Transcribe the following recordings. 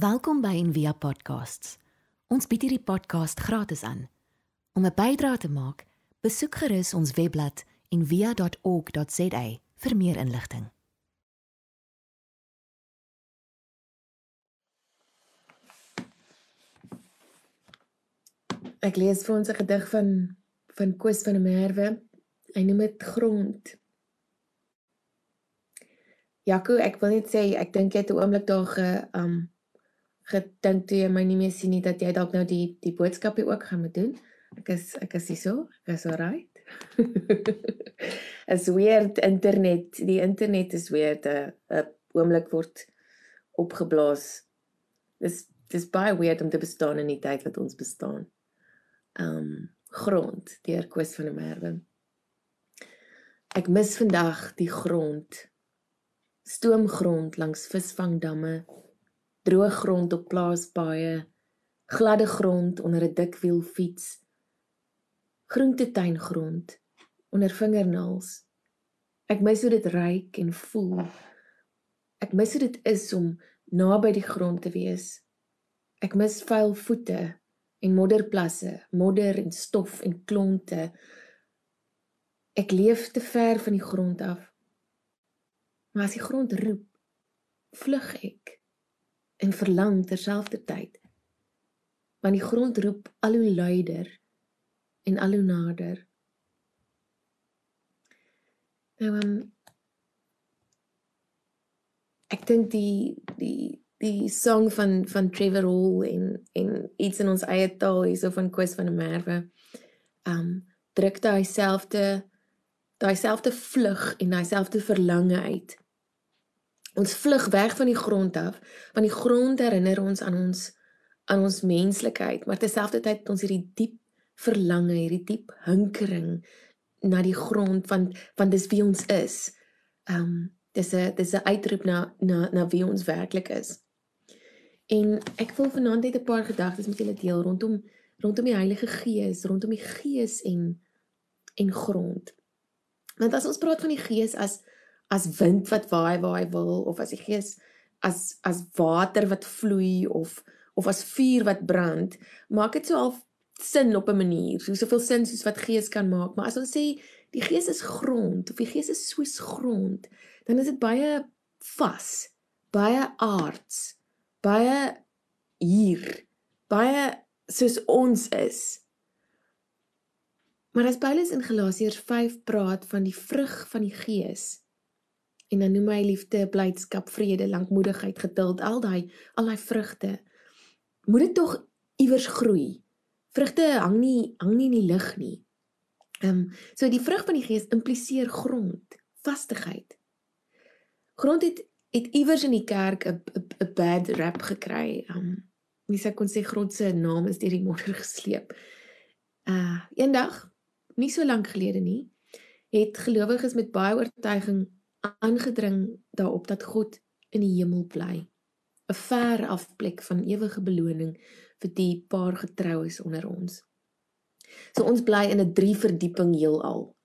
Welkom by Envia Podcasts. Ons bied hierdie podcast gratis aan. Om 'n bydrae te maak, besoek gerus ons webblad en via.org.za vir meer inligting. Ek lees vir ons 'n gedig van van Koos van der Merwe. Hy noem dit Grond. Jaco, ek wil net sê ek dink jy het 'n oomblik daar ge um gedink toe jy my nie meer sien nie dat jy dalk nou die die boodskapie ook gaan moet doen. Ek is ek is hierso. Ek is alright. As weird internet. Die internet is weird. 'n 'n oomblik word opgeblaas. Dis dis baie weird om te bestaan in die tyd wat ons bestaan. Um grond deur Koos van der Merwe. Ek mis vandag die grond. Stoomgrond langs visvangdamme, droë grond op plaaspaaie, gladde grond onder 'n dik wiel fiets, groentetuingrond onder vingernaels. Ek mis hoe dit ruik en voel. Ek mis hoe dit is om naby die grond te wees. Ek mis vuil voete en modderplasse, modder en stof en klonte. Ek leef te ver van die grond af. Maar as die grond roep, vlug ek en verlang terselfdertyd. Want die grond roep al hoe luider en al hoe nader. Nou um, ek dink die die die song van van Trevor Hall en en iets in ons eie taal hierso van Koos van der Merwe. Um druk daai selfde daai selfde vlug en daai selfde verlange uit. Ons vlug weg van die grond af, want die grond herinner ons aan ons aan ons menslikheid, maar terselfdertyd ons hierdie diep verlange, hierdie diep hinkering na die grond van van dis wie ons is. Um dis 'n dis 'n uitroep na na na wie ons werklik is. En ek wil vanaand net 'n paar gedagtes met julle deel rondom rondom die Heilige Gees, rondom die Gees en en grond. Want as ons praat van die Gees as as wind wat waai waar hy wil of as die Gees as as water wat vloei of of as vuur wat brand, maak dit so half sin op 'n manier, so soveel sin soos wat Gees kan maak, maar as ons sê die Gees is grond of die Gees is soos grond, dan is dit baie vas, baie aards baie hier, baie soos ons is. Maar as Paulus in Galasiërs 5 praat van die vrug van die Gees en dan noem hy liefde, blydskap, vrede, lankmoedigheid, geduld, al daai al daai vrugte, moet dit tog iewers groei. Vrugte hang nie hang nie in die lug nie. Ehm um, so die vrug van die Gees impliseer grond, vastigheid. Grond het het iewers in die kerk 'n 'n bad rap gekry. Um wie sê kon sê God se naam is deur die modder gesleep. Uh eendag, nie so lank gelede nie, het gelowiges met baie oortuiging aangedring daarop dat God in die hemel bly. 'n Ver af plek van ewige beloning vir die paar getroues onder ons. So ons bly in 'n drie verdieping heelal.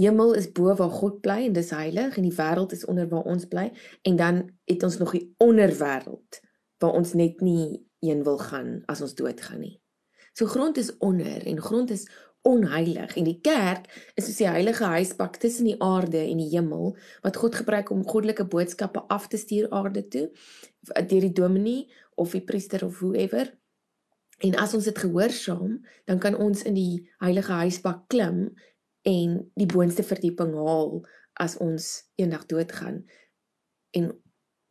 Hemel is bo waar God bly en dis heilig en die wêreld is onder waar ons bly en dan het ons nog die onderwêreld waar ons net nie een wil gaan as ons doodgaan nie. So grond is onder en grond is onheilig en die kerk is soos die heilige huisbak tussen die aarde en die hemel wat God gebruik om goddelike boodskappe af te stuur aarde toe deur die dominee of die priester of whoever. En as ons dit gehoorsaam, dan kan ons in die heilige huisbak klim en die boonste verdieping haal as ons eendag doodgaan en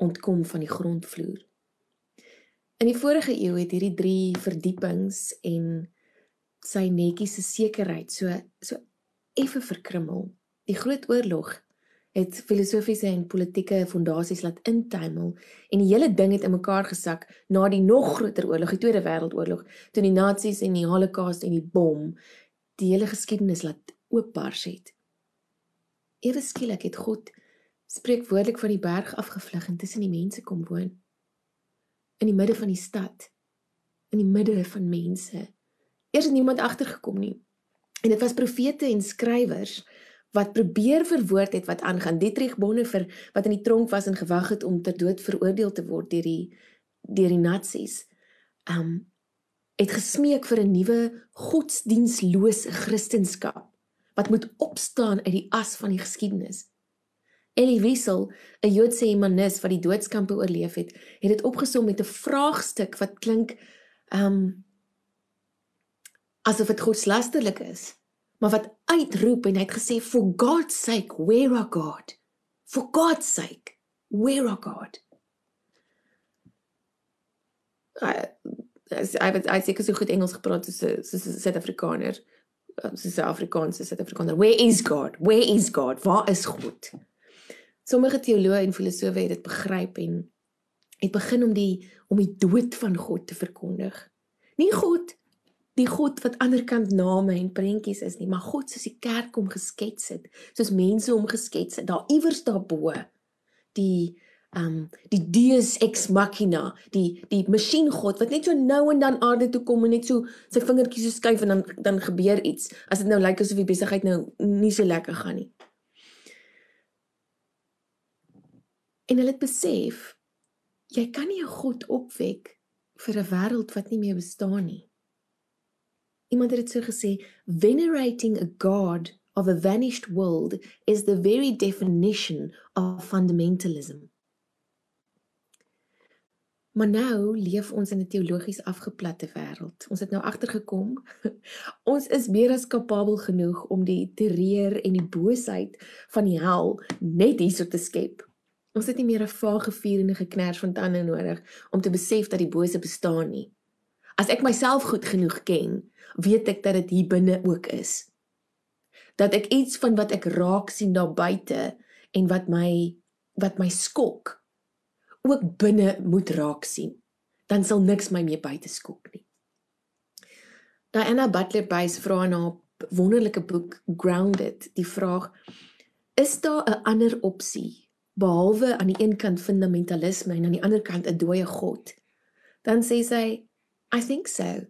ontkom van die grondvloer. In die vorige eeu het hierdie 3 verdiepings en sy netjies se sekerheid so so effe verkrummel. Die groot oorlog het filosofiese en politieke fondasies laat intuimel en die hele ding het in mekaar gesak na die nog groter oorlog, die Tweede Wêreldoorlog, toe die nasies en die Holocaust en die bom die hele geskiedenis laat oopbars het. Ewe skielik het God spreekwoordelik van die berg afgevlug en tussen die mense kom woon. In die midde van die stad. In die midde van mense. Eers het niemand agtergekom nie. En dit was profete en skrywers wat probeer verwoord het wat aangaan. Dietrich Bonhoeffer wat in die tronk was en gewag het om ter dood veroordeel te word deur die deur die nasies um het gesmeek vir 'n nuwe godsdienstlose kristendom wat moet opstaan uit die as van die geskiedenis. Elie Wiesel, 'n Joodse humanis wat die doodskampe oorleef het, het dit opgesom met 'n vraagstuk wat klink um asof dit godslasterlik is, maar wat uitroep en hy het gesê for God's sake, where are God? For God's sake, where are God? Hy hy hy sê so goed Engels gepraat soos soos 'n Suid-Afrikaner. Soos 'n Afrikaanse Suid-Afrikaner. Where is God? Where is God? Waar is God? Sommige teoloë en filosowe het dit begryp en het begin om die om die dood van God te verkondig. Nie God die God wat anderkant name en prentjies is nie, maar God soos die kerk hom geskets het, soos mense hom geskets het, daar iewers daarbo. Die um die deus ex machina die die masjiengod wat net so nou en dan aarde toe kom en net so sy vingertjies so skuif en dan dan gebeur iets as dit nou lyk asof die besigheid nou nie so lekker gaan nie en hulle het besef jy kan nie 'n god opwek vir 'n wêreld wat nie meer bestaan nie iemand het dit so gesê venerating a god of a vanished world is the very definition of fundamentalism Maar nou leef ons in 'n teologies afgeplatte wêreld. Ons het nou agtergekom. ons is meer as kapabel genoeg om die terreur en die boosheid van die hel net hierso te skep. Ons het nie meer 'n vage vuurende geknars van tande nodig om te besef dat die bose bestaan nie. As ek myself goed genoeg ken, weet ek dat dit hier binne ook is. Dat ek iets van wat ek raak sien daar buite en wat my wat my skok ook binne moet raak sien, dan sal niks my meer buite skok nie. Diana Butler Bass vra in haar wonderlike boek Grounded die vraag: Is daar 'n ander opsie behalwe aan die een kant fundamentalisme en aan die ander kant 'n dooie God? Dan sê sy: I think so.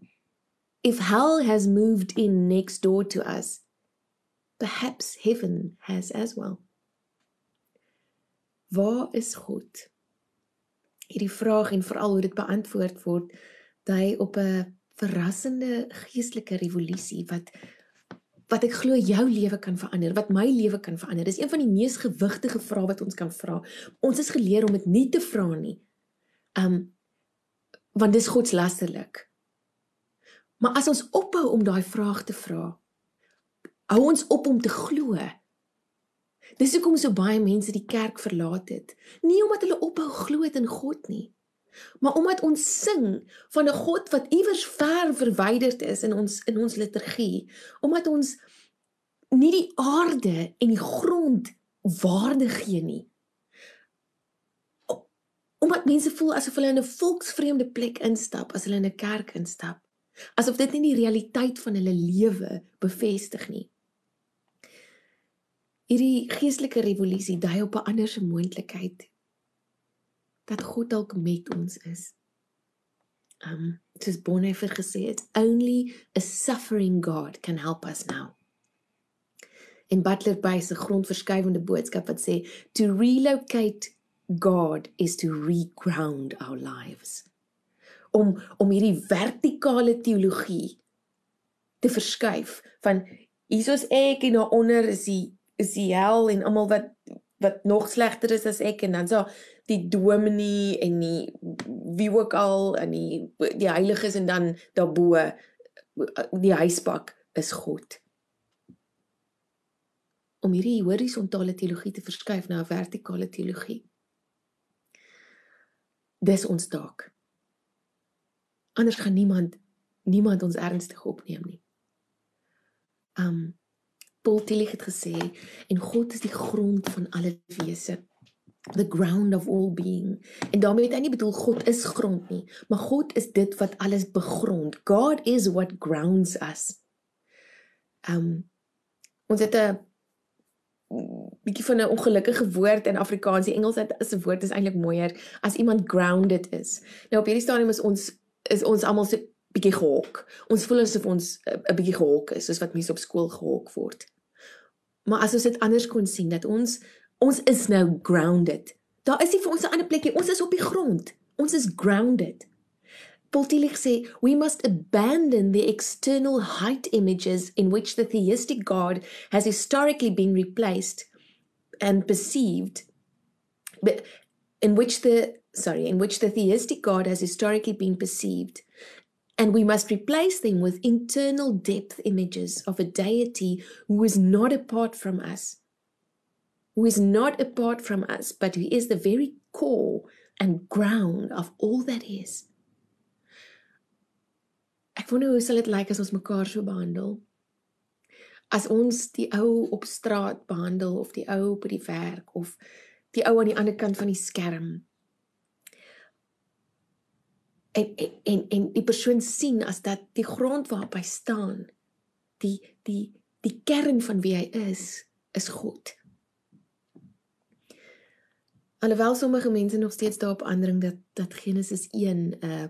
If hell has moved in next door to us, perhaps heaven has as well. Waar is God? hierdie vraag en veral hoe dit beantwoord word, dui op 'n verrassende geestelike revolusie wat wat ek glo jou lewe kan verander, wat my lewe kan verander. Dis een van die mees gewigtige vrae wat ons kan vra. Ons is geleer om dit nie te vra nie. Um want dis godslasterlik. Maar as ons ophou om daai vraag te vra, hou ons op om te glo Dis hoekom so baie mense die kerk verlaat het. Nie omdat hulle ophou glo in God nie, maar omdat ons sing van 'n God wat iewers ver verwyderd is in ons in ons liturgie, omdat ons nie die aarde en die grond waarde gee nie. Omdat mense voel asof hulle in 'n volksvreemde plek instap as hulle in 'n kerk instap, asof dit nie die realiteit van hulle lewe bevestig nie. Hierdie geestelike revolusie dui op 'n ander se moontlikheid dat God dalk met ons is. Um soos Bonhoeffer gesê het, only a suffering God can help us now. In Butler Bay se grondverskuivende boodskap wat sê to relocate God is to reground our lives. Om om hierdie vertikale teologie te verskuif van hiersoos ek en daaronder is die is die hel en almal wat wat nog slegter is as ek en dan so die dominee en die wie ook al en die die heiliges en dan daarbo die huispak is God. Om hierdie horisontale teologie te verskuif na 'n vertikale teologie. Dis ons taak. Anders gaan niemand niemand ons ernstig opneem nie. Um Paul Tillich het gesê en God is die grond van alle wese the ground of all being en daarmee het hy nie bedoel God is grond nie maar God is dit wat alles begrond God is what grounds us um ons het 'n bietjie van 'n ongelukkige woord in Afrikaans die Engels het is 'n woord is eintlik mooier as iemand grounded is nou op hierdie stadium is ons is ons almal so bietjie gehok. Ons voel asof ons 'n bietjie gehok is, soos wat mense op skool gehok word. Maar as ons dit anders kon sien dat ons ons is nou grounded. Daar is nie vir ons 'n ander plekkie. Ons is op die grond. Ons is grounded. Paul Tillich sê, "We must abandon the external height images in which the theistic God has historically been replaced and perceived but in which the sorry, in which the theistic God has historically been perceived and we must replace them with internal depth images of a deity who is not apart from us, who is not apart from us, but who is the very core and ground of all that is. Ek wonder hoe sal dit lyk as ons mekaar so behandel? As ons die ou op straat behandel of die ou op die werk of die ou aan die ander kant van die skerm en en en, en die persoon sien as dat die grond waarop hy staan die die die kern van wie hy is is God. Alhoewel sommige mense nog steeds daarop aandring dat dat Genesis 1 'n uh,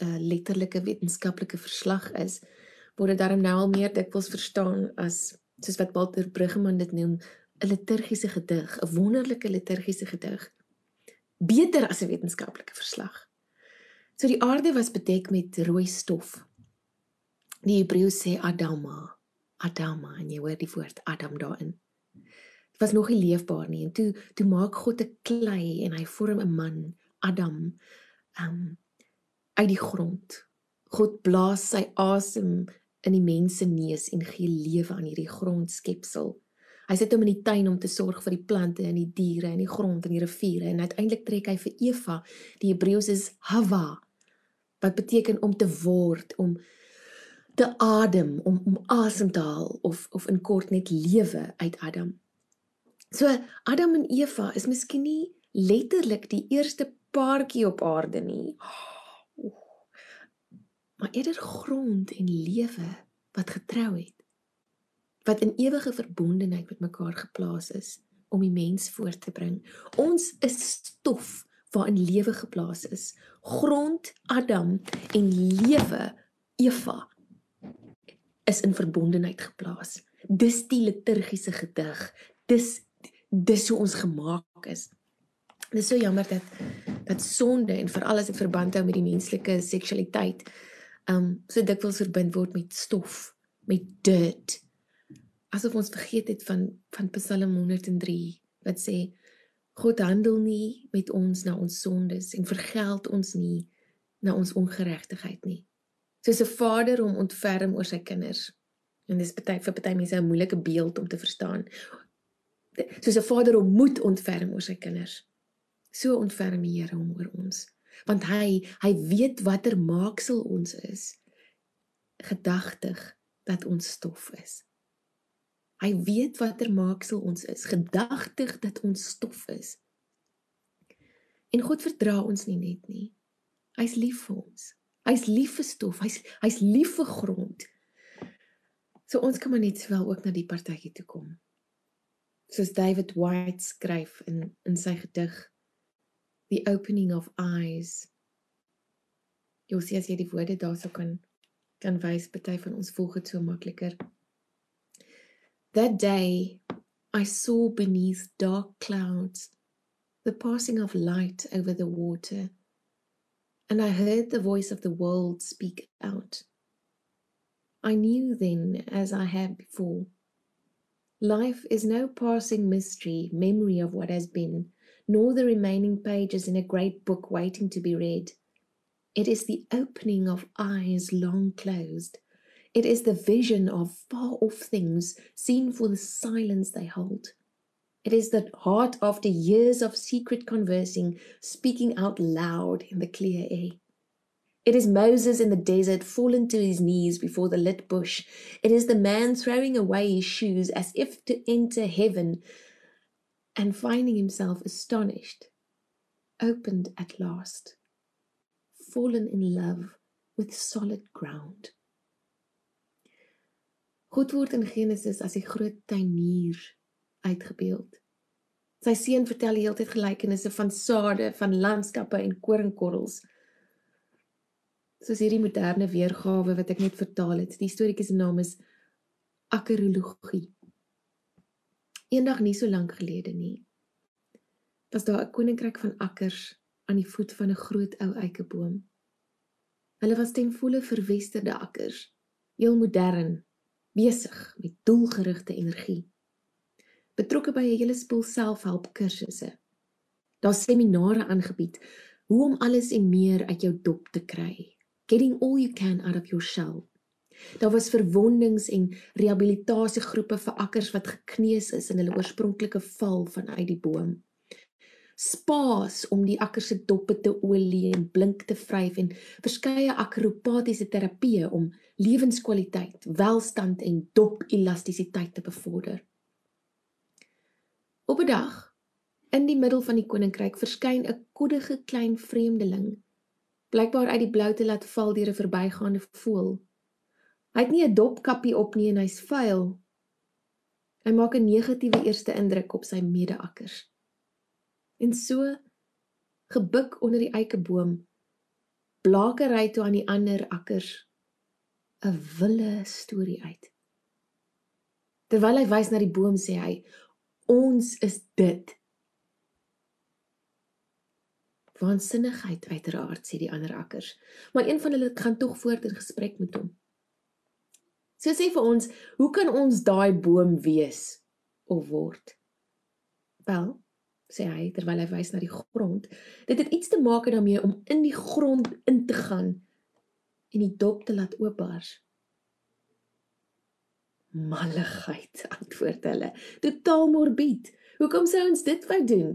'n letterlike wetenskaplike verslag is, word dit daarom nou al meer dikwels verstaan as soos wat Walter Bruggeman dit noem, 'n liturgiese gedig, 'n wonderlike liturgiese gedig. Beter as 'n wetenskaplike verslag. So die aarde was bedek met rooi stof. Die Hebreëus sê Adama. Adama en jy hoor die woord Adam daarin. Dit was nog nie leefbaar nie en toe toe maak God 'n klei en hy vorm 'n man, Adam, um uit die grond. God blaas sy asem in die mens se neus en gee lewe aan hierdie grondskepsel. Hy sit hom in die tuin om te sorg vir die plante en die diere en die grond en die riviere en uiteindelik trek hy vir Eva, die Hebreëus is Hawa, wat beteken om te word, om te adem, om om asem te haal of of in kort net lewe uit Adam. So Adam en Eva is miskien nie letterlik die eerste paartjie op aarde nie. Maar eerder grond en lewe wat getrou het. Wat in ewige verbondenheid met mekaar geplaas is om die mens voort te bring. Ons is stof waarin lewe geplaas is. Grond Adam en lewe Eva is in verbondenheid geplaas. Dis die liturgiese gedig. Dis dis hoe ons gemaak is. Dit is so jammer dat dat sonde en veral as dit verband hou met die menslike seksualiteit, um so dikwels verbind word met stof, met dirt. Asof ons vergeet het van van Psalm 103 wat sê God handel nie met ons na ons sondes en vergeld ons nie na ons ongeregtigheid nie. Soos 'n vader hom ontferm oor sy kinders. En dis baie vir baie mense 'n moeilike beeld om te verstaan. Soos 'n vader hom moet ontferm oor sy kinders. So ontferm die Here hom oor ons. Want hy hy weet watter maaksel ons is. Gedagtig dat ons stof is. Hy weet watter maaksel ons is, gedagtig dat ons stof is. En God verdra ons nie net nie. Hy's lief vir ons. Hy's lief vir stof. Hy's hy's lief vir grond. So ons kan maar net sowel ook na die partytjie toe kom. Soos David White skryf in in sy gedig The Opening of Eyes. Jy sien as jy die woorde daarso kan kan wys, party van ons volg dit so makliker. That day, I saw beneath dark clouds the passing of light over the water, and I heard the voice of the world speak out. I knew then, as I had before, life is no passing mystery, memory of what has been, nor the remaining pages in a great book waiting to be read. It is the opening of eyes long closed it is the vision of far off things seen for the silence they hold. It is the heart after years of secret conversing speaking out loud in the clear air. It is Moses in the desert fallen to his knees before the lit bush. It is the man throwing away his shoes as if to enter heaven and finding himself astonished, opened at last, fallen in love with solid ground. God word in Genesis as die groot tuinier uitgebeeld. Sy seun vertel die hele tyd gelykenisse van sade, van landskappe en koringkorrels. Soos hierdie moderne weergawe wat ek net vertaal het. Die storieetjie se naam is Akkerologie. Eendag nie so lank gelede nie, was daar 'n koninkryk van akkers aan die voet van 'n groot ou eikeboom. Hulle was ten volle verwesterde akkers, heel modern, besig met doelgerigte energie. Betrokke by 'n hele spoel selfhelp kursusse. Daar's seminare aangebied hoe om alles en meer uit jou dop te kry. Getting all you can out of your shell. Daar was verwondings en rehabilitasiegroepe vir akkers wat gekneus is in hulle oorspronklike val vanuit die boom. Spaas om die akker se doppe te olie en blink te vryf en verskeie akropatiese terapieë om lewenskwaliteit, welstand en dopelastisiteit te bevorder. Op 'n dag in die middel van die koninkryk verskyn 'n koddige klein vreemdeling, blykbaar uit die blou te laat val deur 'n verbygaande voël. Hy het nie 'n dopkappie op nie en hy's vuil. Hy maak 'n negatiewe eerste indruk op sy mede-akkers. En so gebuk onder die eikeboom blaker hy toe aan die ander akkers 'n wille storie uit. Terwyl hy wys na die boom sê hy: "Ons is dit." Waansinnigheid uiteraard sê die ander akkers, maar een van hulle gaan tog voort in gesprek met hom. So sê vir ons, hoe kan ons daai boom wees of word? Wel, sê hy terwyl hy wys na die grond, dit het iets te maak daarmee om in die grond in te gaan en die dop te laat oopbars. Malligheid, antwoord hulle. Totaal morbied. Hoekom sou ons dit wou doen?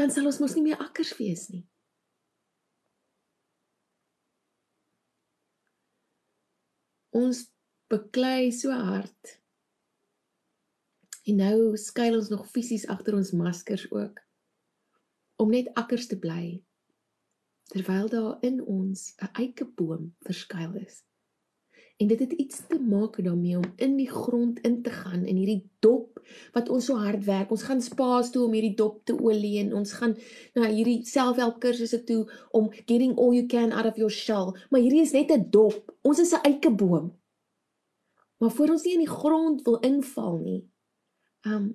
Dan sal ons mos nie meer akkers wees nie. Ons beklei so hard. En nou skuil ons nog fisies agter ons maskers ook om net akkers te bly terwyl daar in ons 'n eikeboom verskuil is. En dit het iets te maak daarmee om in die grond in te gaan in hierdie dop wat ons so hard werk. Ons gaan spaas toe om hierdie dop te olie en ons gaan na hierdie selfhelp kursusse toe om getting all you can out of your shell. Maar hierdie is net 'n dop. Ons is 'n eikeboom. Maar voor ons nie in die grond wil inval nie. Um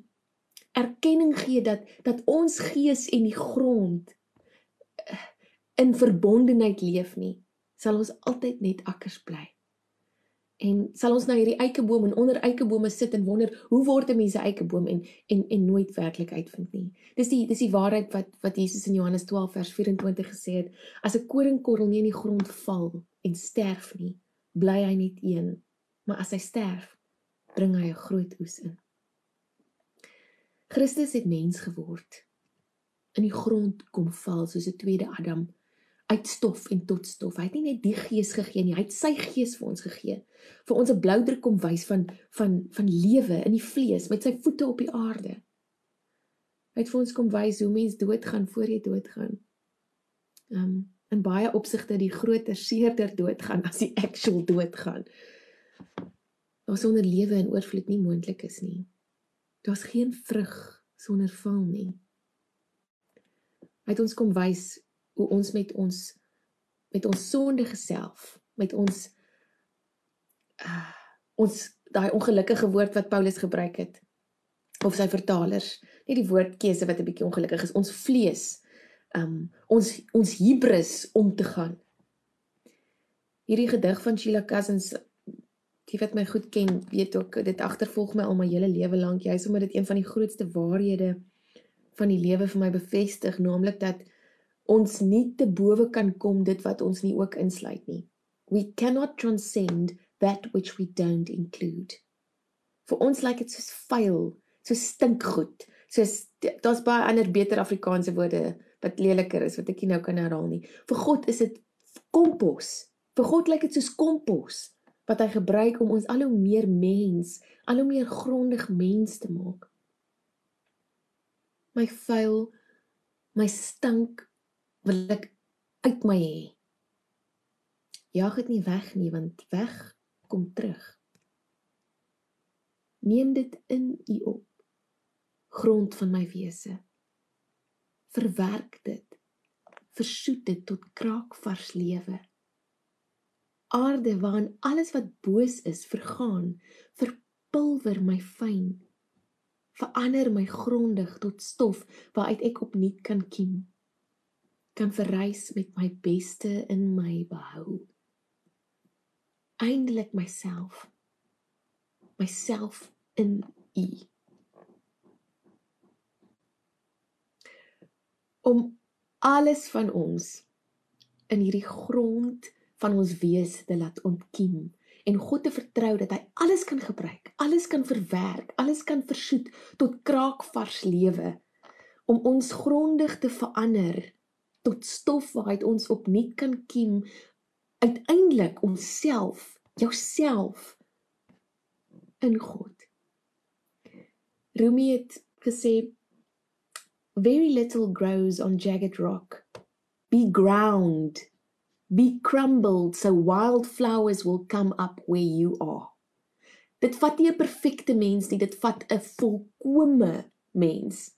erkenning gee dat dat ons gees en die grond uh, in verbondenheid leef nie, sal ons altyd net akkers bly. En sal ons na hierdie eikeboom en onder eikebome sit en wonder hoe word 'n mens 'n eikeboom en en en nooit werklik uitvind nie. Dis die dis die waarheid wat wat Jesus in Johannes 12 vers 24 gesê het, as 'n koringkorrel nie in die grond val en sterf nie, bly hy net een maar as hy sterf, bring hy 'n groot oes in. Christus het mens geword. In die grond kom val soos 'n tweede Adam uit stof en tot stof. Hy het nie net die gees gegee nie, hy het sy gees vir ons gegee. Vir ons 'n bloudruk kom wys van van van lewe in die vlees met sy voete op die aarde. Hy het vir ons kom wys hoe mens doodgaan voor jy doodgaan. Um in baie opsigte die groter seerder doodgaan as die actual doodgaan daar sonder lewe en oorvloed nie moontlik is nie. Daar's geen vrug sonder val nie. Hy het ons kom wys hoe ons met ons met ons sondige self, met ons uh, ons daai ongelukkige woord wat Paulus gebruik het of sy vertalers, nie die woordkeuse wat 'n bietjie ongelukkig is, ons vlees, um ons ons hubris om te gaan. Hierdie gedig van Sheila Cousins die wat my goed ken, weet ook dit agtervolg my al my hele lewe lank. Jy is omdat dit een van die grootste waarhede van die lewe vir my bevestig, naamlik dat ons nie te bowe kan kom dit wat ons nie ook insluit nie. We cannot transcend that which we don't include. Vir ons lyk like dit soos vuil, so stinkgoed. Soos daar's baie ander beter Afrikaanse woorde wat leliker is wat ek nie nou kan herhaal nie. Vir God is dit kompos. Vir God lyk like dit soos kompos wat hy gebruik om ons al hoe meer mens, al hoe meer grondig mens te maak. My vuil, my stink wil ek uit my hê. Jag dit nie weg nie want weg kom terug. Neem dit in u op. Grond van my wese. Verwerk dit. Versoet dit tot kraakvars lewe aarde waarin alles wat boos is vergaan, verpulver my fyn, verander my grondig tot stof waaruit ek opnuut kan kiem. kan verrys met my beste in my behou. Eindelik myself. Myself in U. Om alles van ons in hierdie grond van ons wese te laat ontkiem en God te vertrou dat hy alles kan gebruik, alles kan verwerk, alles kan versoet tot kraakvars lewe om ons grondig te verander tot stof waaruit ons opnuut kan kiem uiteindelik onsself jouself in God. Rumi het gesê very little grows on jagged rock be ground be crumbled so wildflowers will come up where you are. Dit vat nie 'n perfekte mens nie, dit vat 'n volkomme mens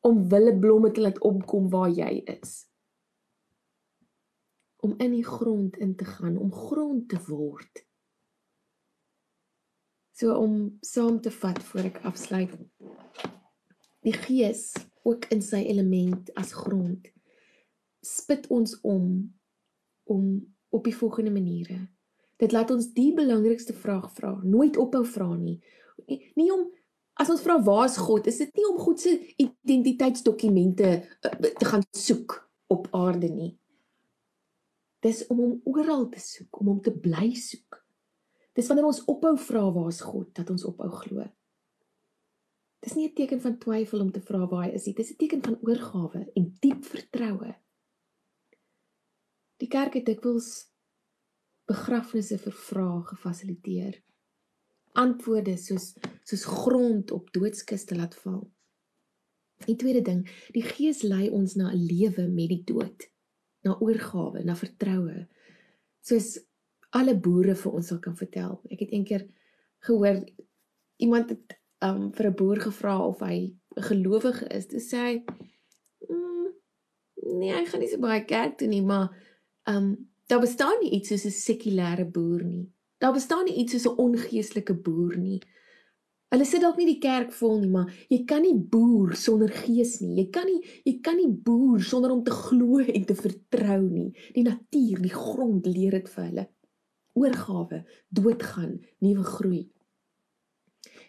om wille blomme te laat opkom waar jy is. Om in die grond in te gaan, om grond te word. So om saam te vat voor ek afsluit. Die gees ook in sy element as grond spit ons om om op die volgende maniere. Dit laat ons die belangrikste vraag vra, nooit ophou vra nie. nie. Nie om as ons vra waar is God, is dit nie om God se identiteitsdokumente uh, te gaan soek op aarde nie. Dis om hom oral te soek, om hom te bly soek. Dis wanneer ons ophou vra waar is God dat ons ophou glo. Dis nie 'n teken van twyfel om te vra waar hy is nie, dis 'n teken van oorgawe en diep vertroue. Die kerk het dikwels begrafnisse vir vrae gefasiliteer. Antwoorde soos soos grond op doodskiste laat val. Die tweede ding, die Gees lei ons na 'n lewe met die dood, na oorgawe, na vertroue. Soos alle boere vir ons sal kan vertel. Ek het eendag gehoor iemand het um vir 'n boer gevra of hy 'n gelowige is. Toe sê hy, mm, "Nee, hy gaan nie so baie kerk toe nie, maar Um daar bestaan nie iets soos 'n sekulêre boer nie. Daar bestaan nie iets soos 'n ongeestelike boer nie. Hulle sit dalk nie die kerk vol nie, maar jy kan nie boer sonder gees nie. Jy kan nie jy kan nie boer sonder om te glo en te vertrou nie. Die natuur, die grond leer dit vir hulle. Oorgawe, doodgaan, nuwe groei.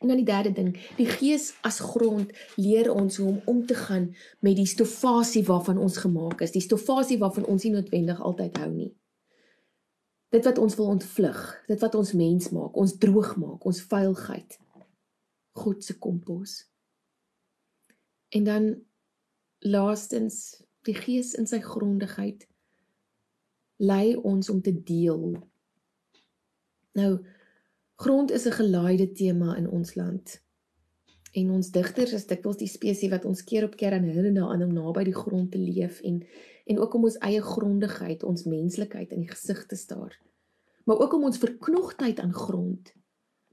En dan die derde ding, die gees as grond leer ons hoe om om te gaan met die stofasie waarvan ons gemaak is, die stofasie waarvan ons nie noodwendig altyd hou nie. Dit wat ons wil ontvlug, dit wat ons mens maak, ons droog maak, ons vuilheid. God se kompos. En dan laastens die gees in sy grondigheid lei ons om te deel. Nou Grond is 'n gelaaide tema in ons land. En ons digters is dikwels die spesies wat ons keer op keer aan herinner daaraan om naby die grond te leef en en ook om ons eie grondigheid, ons menslikheid in die gesig te staar. Maar ook om ons verknogtheid aan grond,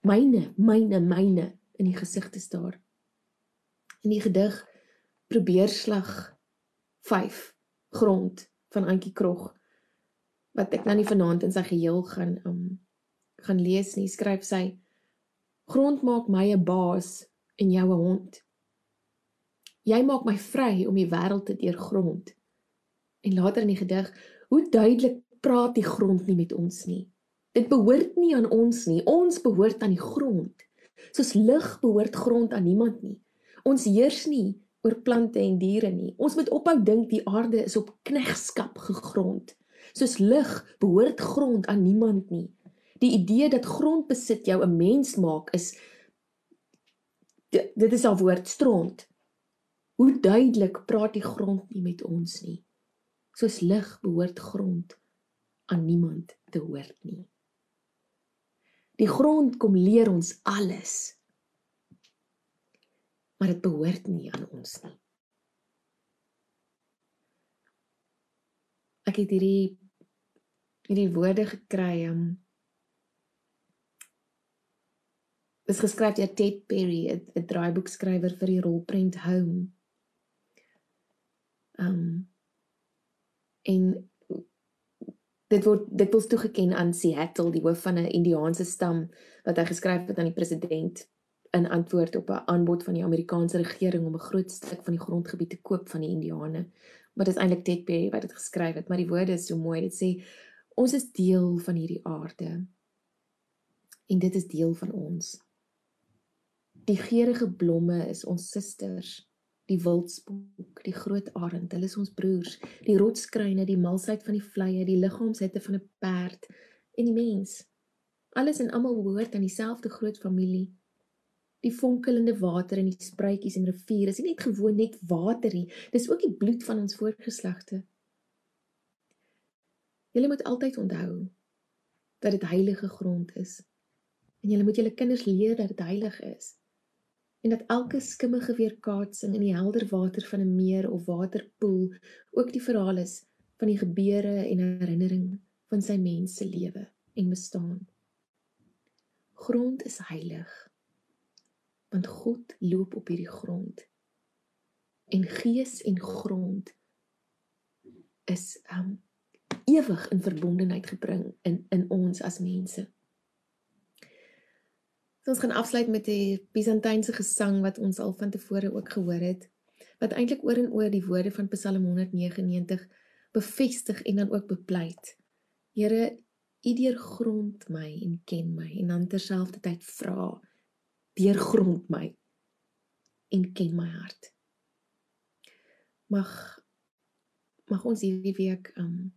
myne, myne, myne in die gesig te staar. In die gedig probeer slag 5 grond van Antjie Krog wat ek nou nie vanaand in sy geheel gaan um, gaan lees nie, skryf sy: Grond maak my 'n baas en jou 'n hond. Jy maak my vry om die wêreld te deurgrond. En later in die gedig, hoe duidelik praat die grond nie met ons nie. Dit behoort nie aan ons nie. Ons behoort aan die grond. Soos lig behoort grond aan niemand nie. Ons heers nie oor plante en diere nie. Ons moet ophou dink die aarde is op knegskap gegrond. Soos lig behoort grond aan niemand nie die idee dat grondbesit jou 'n mens maak is dit is al woord stront. Hoe duidelik praat die grond nie met ons nie. Soos lig behoort grond aan niemand te hoort nie. Die grond kom leer ons alles. Maar dit behoort nie aan ons nie. Ek het hierdie hierdie woorde gekry om um, is geskryf deur Ted Perry, 'n draaiboekskrywer vir die rolprent Home. Um en dit word dit word toegeken aan Seattle, die hoof van 'n Indiaanse stam wat hy geskryf het aan die president in antwoord op 'n aanbod van die Amerikaanse regering om 'n groot stuk van die grondgebied te koop van die Indiane maar dit is eintlik Ted Berry wat dit geskryf het, maar die woorde is so mooi. Dit sê ons is deel van hierdie aarde. En dit is deel van ons. Die geurende blomme is ons susters, die wildspook, die groot arend, hulle is ons broers, die rotskruine, die malsheid van die vlieë, die liggaamshitte van 'n perd en die mens. Alles en almal behoort aan dieselfde groot familie. Die fonkelende water in die spruitjies en riviere is nie net gewoon net water nie, dis ook die bloed van ons voorgeslagte. Julle moet altyd onthou dat dit heilige grond is. En julle moet julle kinders leer dat dit heilig is. En dat elke skimmige weerkaatsing in die helder water van 'n meer of waterpoel ook die verhaal is van die gebeure en herinnering van sy mens se lewe en bestaan. Grond is heilig. Want God loop op hierdie grond. En gees en grond is um ewig in verbondenheid gebring in in ons as mense. So ons gaan afsluit met 'n Byzantynse gesang wat ons al van tevore ook gehoor het wat eintlik oor en oor die woorde van Psalm 199 bevestig en dan ook bepleit. Here, U deurgrond my en ken my en dan terselfdertyd vra deurgrond my en ken my hart. Mag mag ons hierdie week um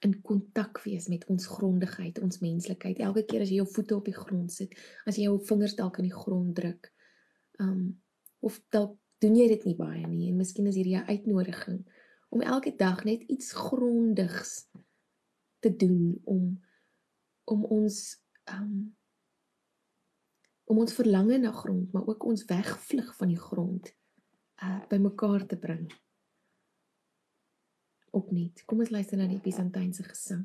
in kontak wees met ons grondigheid, ons menslikheid. Elke keer as jy jou voete op die grond sit, as jy jou vingers dalk in die grond druk, um of dalk doen jy dit nie baie nie en miskien is hierdie 'n uitnodiging om elke dag net iets grondigs te doen om om ons um om ons verlange na grond, maar ook ons wegvlug van die grond uh bymekaar te bring. Opnuut. Kom ons luister na die Byzantynse gesang.